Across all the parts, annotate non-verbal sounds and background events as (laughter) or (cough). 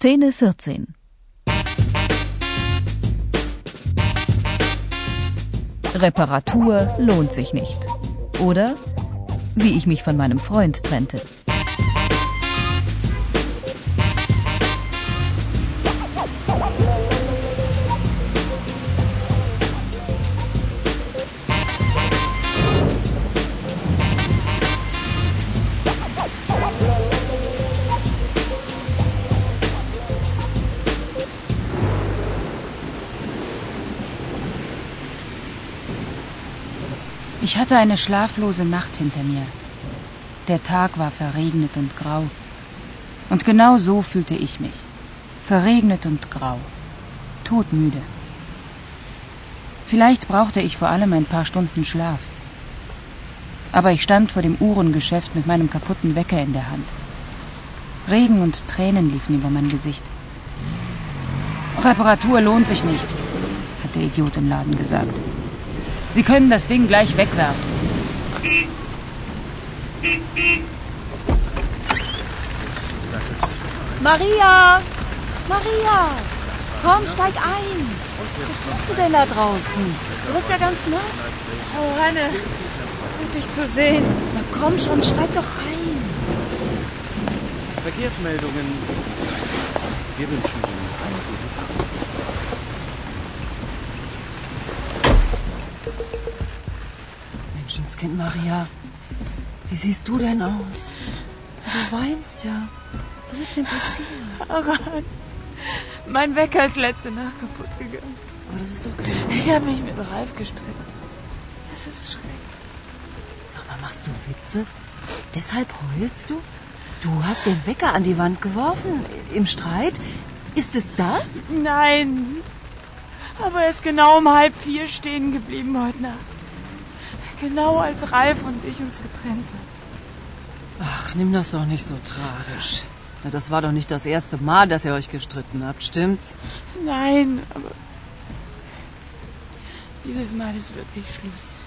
Szene 14 Reparatur lohnt sich nicht. Oder wie ich mich von meinem Freund trennte. Ich hatte eine schlaflose Nacht hinter mir. Der Tag war verregnet und grau. Und genau so fühlte ich mich. Verregnet und grau. Todmüde. Vielleicht brauchte ich vor allem ein paar Stunden Schlaf. Aber ich stand vor dem Uhrengeschäft mit meinem kaputten Wecker in der Hand. Regen und Tränen liefen über mein Gesicht. Reparatur lohnt sich nicht, hat der Idiot im Laden gesagt. Sie können das Ding gleich wegwerfen. Maria! Maria! Komm, steig ein! Was tust du denn da draußen? Du bist ja ganz nass. Oh, Hanne, gut dich zu sehen. Na komm schon, steig doch ein. Verkehrsmeldungen. Wir wünschen Ihnen Menschenskind Maria, wie siehst du denn aus? Du weinst ja. Was ist denn passiert? Aran, mein Wecker ist letzte Nacht kaputt gegangen. Aber das ist doch klar. Ich habe mich mit Ralf gestritten. Das ist schrecklich. Sag mal, machst du Witze? Deshalb heulst du? Du hast den Wecker an die Wand geworfen. Im Streit? Ist es das? Nein. Aber er ist genau um halb vier stehen geblieben heute Nacht. Genau als Ralf und ich uns getrennt haben. Ach, nimm das doch nicht so tragisch. Na, das war doch nicht das erste Mal, dass ihr euch gestritten habt, stimmt's? Nein, aber dieses Mal ist wirklich Schluss.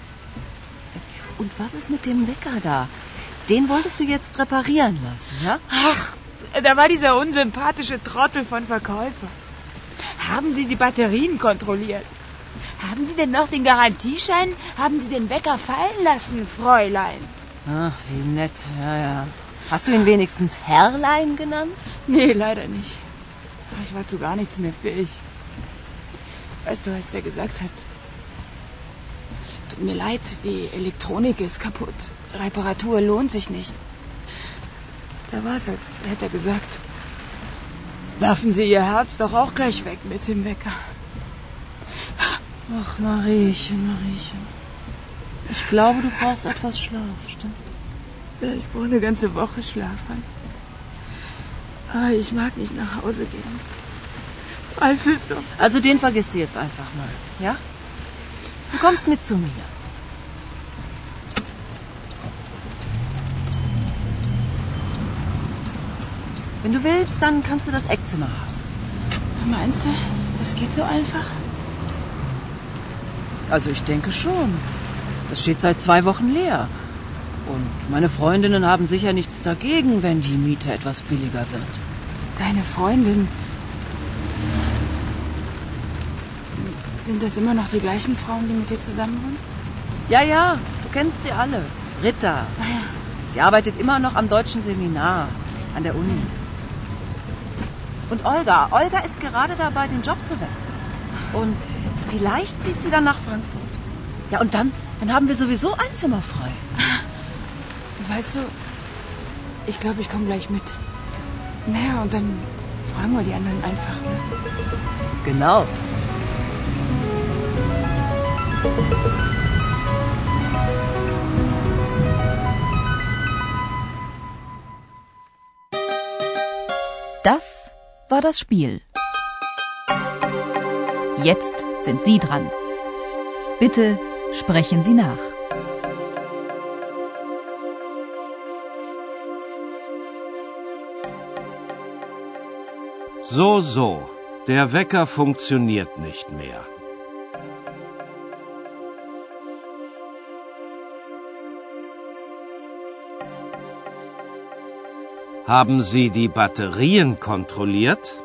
Und was ist mit dem Wecker da? Den wolltest du jetzt reparieren lassen, ja? Ach, da war dieser unsympathische Trottel von Verkäufer. Haben Sie die Batterien kontrolliert? Haben Sie denn noch den Garantieschein? Haben Sie den Wecker fallen lassen, Fräulein? Ach, wie nett, ja, ja. Hast du ihn wenigstens Herrlein genannt? Nee, leider nicht. Ich war zu gar nichts mehr fähig. Weißt du, als er gesagt hat, tut mir leid, die Elektronik ist kaputt. Reparatur lohnt sich nicht. Da war es, als hätte er gesagt, werfen Sie Ihr Herz doch auch gleich weg mit dem Wecker. Ach, Mariechen, Mariechen. Ich glaube, du brauchst etwas Schlaf, stimmt? Ja, ich brauche eine ganze Woche Schlaf. Hann. Aber ich mag nicht nach Hause gehen. Doch... Also den vergisst du jetzt einfach mal, ja? Du kommst mit zu mir. Wenn du willst, dann kannst du das Eckzimmer haben. Meinst du, das geht so einfach? Also ich denke schon. Das steht seit zwei Wochen leer. Und meine Freundinnen haben sicher nichts dagegen, wenn die Miete etwas billiger wird. Deine Freundin. Sind das immer noch die gleichen Frauen, die mit dir zusammen wohnen? Ja, ja, du kennst sie alle. Ritter. Ah ja. Sie arbeitet immer noch am deutschen Seminar an der Uni. Und Olga. Olga ist gerade dabei, den Job zu wechseln. Und vielleicht zieht sie dann nach Frankfurt. Ja, und dann, dann haben wir sowieso ein Zimmer frei. (laughs) Weißt du, ich glaube, ich komme gleich mit. Naja, und dann fragen wir die anderen einfach. Ne? Genau. Das war das Spiel. Jetzt sind Sie dran. Bitte sprechen Sie nach. So, so. Der Wecker funktioniert nicht mehr. Haben Sie die Batterien kontrolliert?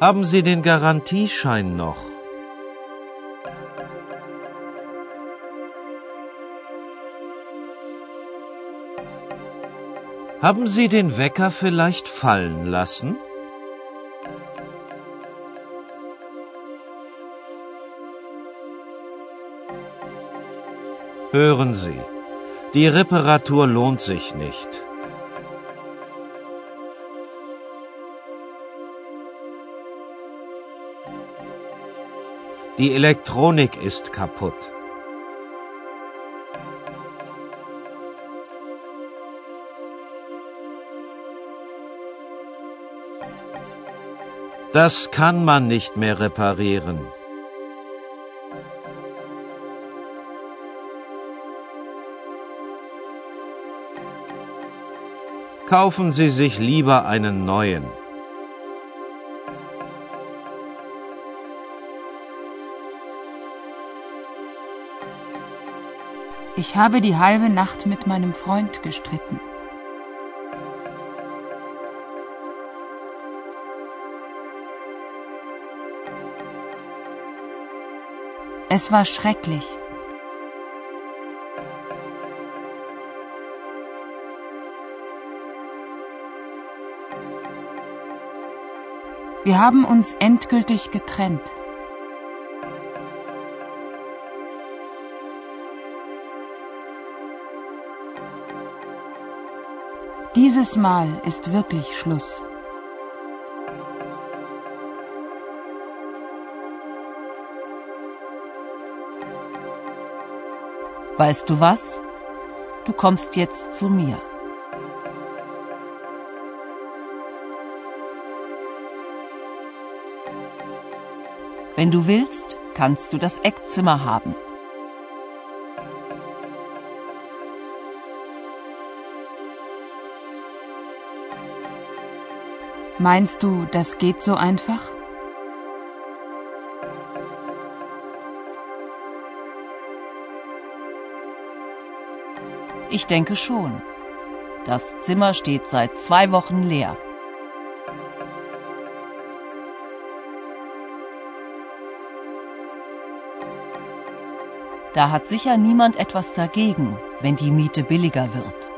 Haben Sie den Garantieschein noch? Haben Sie den Wecker vielleicht fallen lassen? Hören Sie, die Reparatur lohnt sich nicht. Die Elektronik ist kaputt. Das kann man nicht mehr reparieren. Kaufen Sie sich lieber einen neuen. Ich habe die halbe Nacht mit meinem Freund gestritten. Es war schrecklich. Wir haben uns endgültig getrennt. Dieses Mal ist wirklich Schluss. Weißt du was? Du kommst jetzt zu mir. Wenn du willst, kannst du das Eckzimmer haben. Meinst du, das geht so einfach? Ich denke schon. Das Zimmer steht seit zwei Wochen leer. Da hat sicher niemand etwas dagegen, wenn die Miete billiger wird.